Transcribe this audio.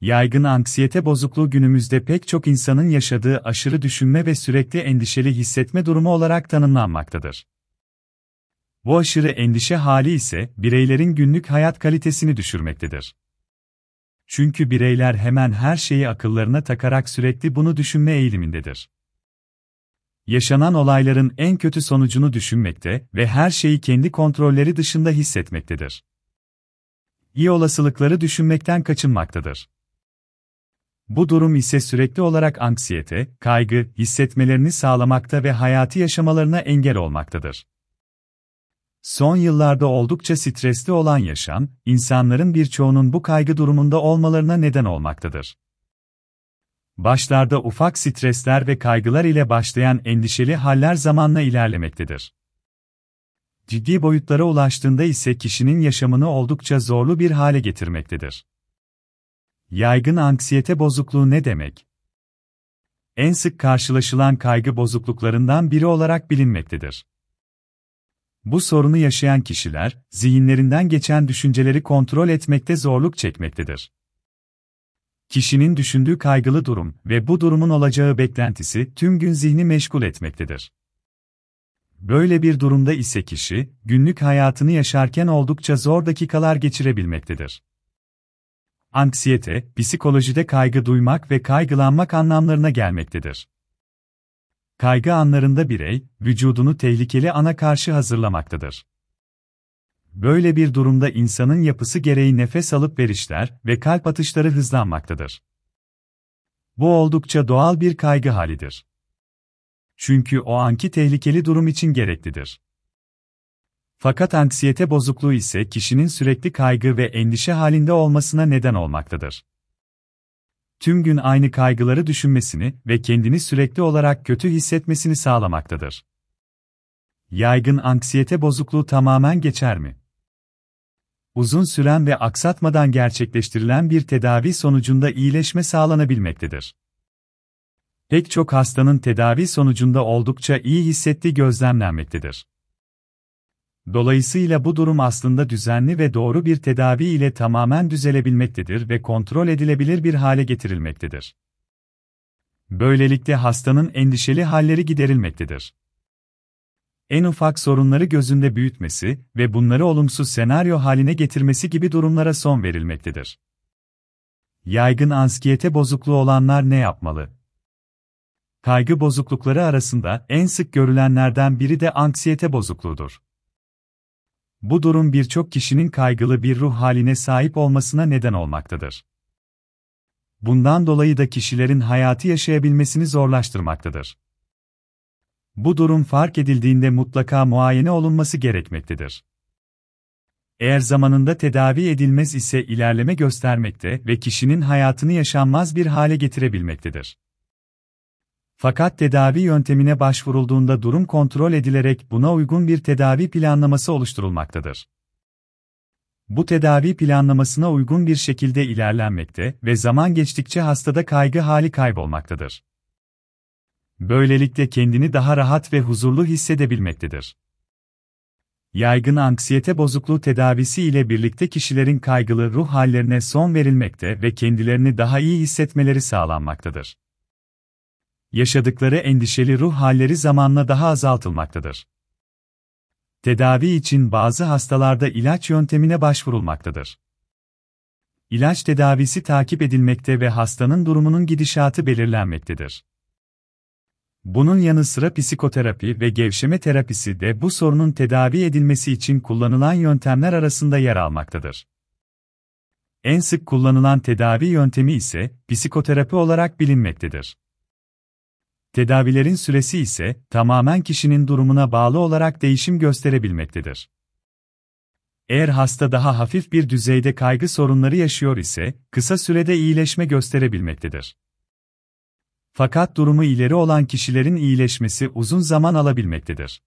Yaygın anksiyete bozukluğu günümüzde pek çok insanın yaşadığı aşırı düşünme ve sürekli endişeli hissetme durumu olarak tanımlanmaktadır. Bu aşırı endişe hali ise bireylerin günlük hayat kalitesini düşürmektedir. Çünkü bireyler hemen her şeyi akıllarına takarak sürekli bunu düşünme eğilimindedir. Yaşanan olayların en kötü sonucunu düşünmekte ve her şeyi kendi kontrolleri dışında hissetmektedir. İyi olasılıkları düşünmekten kaçınmaktadır. Bu durum ise sürekli olarak anksiyete, kaygı, hissetmelerini sağlamakta ve hayatı yaşamalarına engel olmaktadır. Son yıllarda oldukça stresli olan yaşam, insanların birçoğunun bu kaygı durumunda olmalarına neden olmaktadır. Başlarda ufak stresler ve kaygılar ile başlayan endişeli haller zamanla ilerlemektedir. Ciddi boyutlara ulaştığında ise kişinin yaşamını oldukça zorlu bir hale getirmektedir. Yaygın anksiyete bozukluğu ne demek? En sık karşılaşılan kaygı bozukluklarından biri olarak bilinmektedir. Bu sorunu yaşayan kişiler, zihinlerinden geçen düşünceleri kontrol etmekte zorluk çekmektedir. Kişinin düşündüğü kaygılı durum ve bu durumun olacağı beklentisi tüm gün zihni meşgul etmektedir. Böyle bir durumda ise kişi, günlük hayatını yaşarken oldukça zor dakikalar geçirebilmektedir. Anksiyete, psikolojide kaygı duymak ve kaygılanmak anlamlarına gelmektedir. Kaygı anlarında birey, vücudunu tehlikeli ana karşı hazırlamaktadır. Böyle bir durumda insanın yapısı gereği nefes alıp verişler ve kalp atışları hızlanmaktadır. Bu oldukça doğal bir kaygı halidir. Çünkü o anki tehlikeli durum için gereklidir. Fakat anksiyete bozukluğu ise kişinin sürekli kaygı ve endişe halinde olmasına neden olmaktadır. Tüm gün aynı kaygıları düşünmesini ve kendini sürekli olarak kötü hissetmesini sağlamaktadır. Yaygın anksiyete bozukluğu tamamen geçer mi? Uzun süren ve aksatmadan gerçekleştirilen bir tedavi sonucunda iyileşme sağlanabilmektedir. Pek çok hastanın tedavi sonucunda oldukça iyi hissettiği gözlemlenmektedir. Dolayısıyla bu durum aslında düzenli ve doğru bir tedavi ile tamamen düzelebilmektedir ve kontrol edilebilir bir hale getirilmektedir. Böylelikle hastanın endişeli halleri giderilmektedir. En ufak sorunları gözünde büyütmesi ve bunları olumsuz senaryo haline getirmesi gibi durumlara son verilmektedir. Yaygın anksiyete bozukluğu olanlar ne yapmalı? Kaygı bozuklukları arasında en sık görülenlerden biri de anksiyete bozukluğudur. Bu durum birçok kişinin kaygılı bir ruh haline sahip olmasına neden olmaktadır. Bundan dolayı da kişilerin hayatı yaşayabilmesini zorlaştırmaktadır. Bu durum fark edildiğinde mutlaka muayene olunması gerekmektedir. Eğer zamanında tedavi edilmez ise ilerleme göstermekte ve kişinin hayatını yaşanmaz bir hale getirebilmektedir. Fakat tedavi yöntemine başvurulduğunda durum kontrol edilerek buna uygun bir tedavi planlaması oluşturulmaktadır. Bu tedavi planlamasına uygun bir şekilde ilerlenmekte ve zaman geçtikçe hastada kaygı hali kaybolmaktadır. Böylelikle kendini daha rahat ve huzurlu hissedebilmektedir. Yaygın anksiyete bozukluğu tedavisi ile birlikte kişilerin kaygılı ruh hallerine son verilmekte ve kendilerini daha iyi hissetmeleri sağlanmaktadır yaşadıkları endişeli ruh halleri zamanla daha azaltılmaktadır. Tedavi için bazı hastalarda ilaç yöntemine başvurulmaktadır. İlaç tedavisi takip edilmekte ve hastanın durumunun gidişatı belirlenmektedir. Bunun yanı sıra psikoterapi ve gevşeme terapisi de bu sorunun tedavi edilmesi için kullanılan yöntemler arasında yer almaktadır. En sık kullanılan tedavi yöntemi ise psikoterapi olarak bilinmektedir. Tedavilerin süresi ise tamamen kişinin durumuna bağlı olarak değişim gösterebilmektedir. Eğer hasta daha hafif bir düzeyde kaygı sorunları yaşıyor ise kısa sürede iyileşme gösterebilmektedir. Fakat durumu ileri olan kişilerin iyileşmesi uzun zaman alabilmektedir.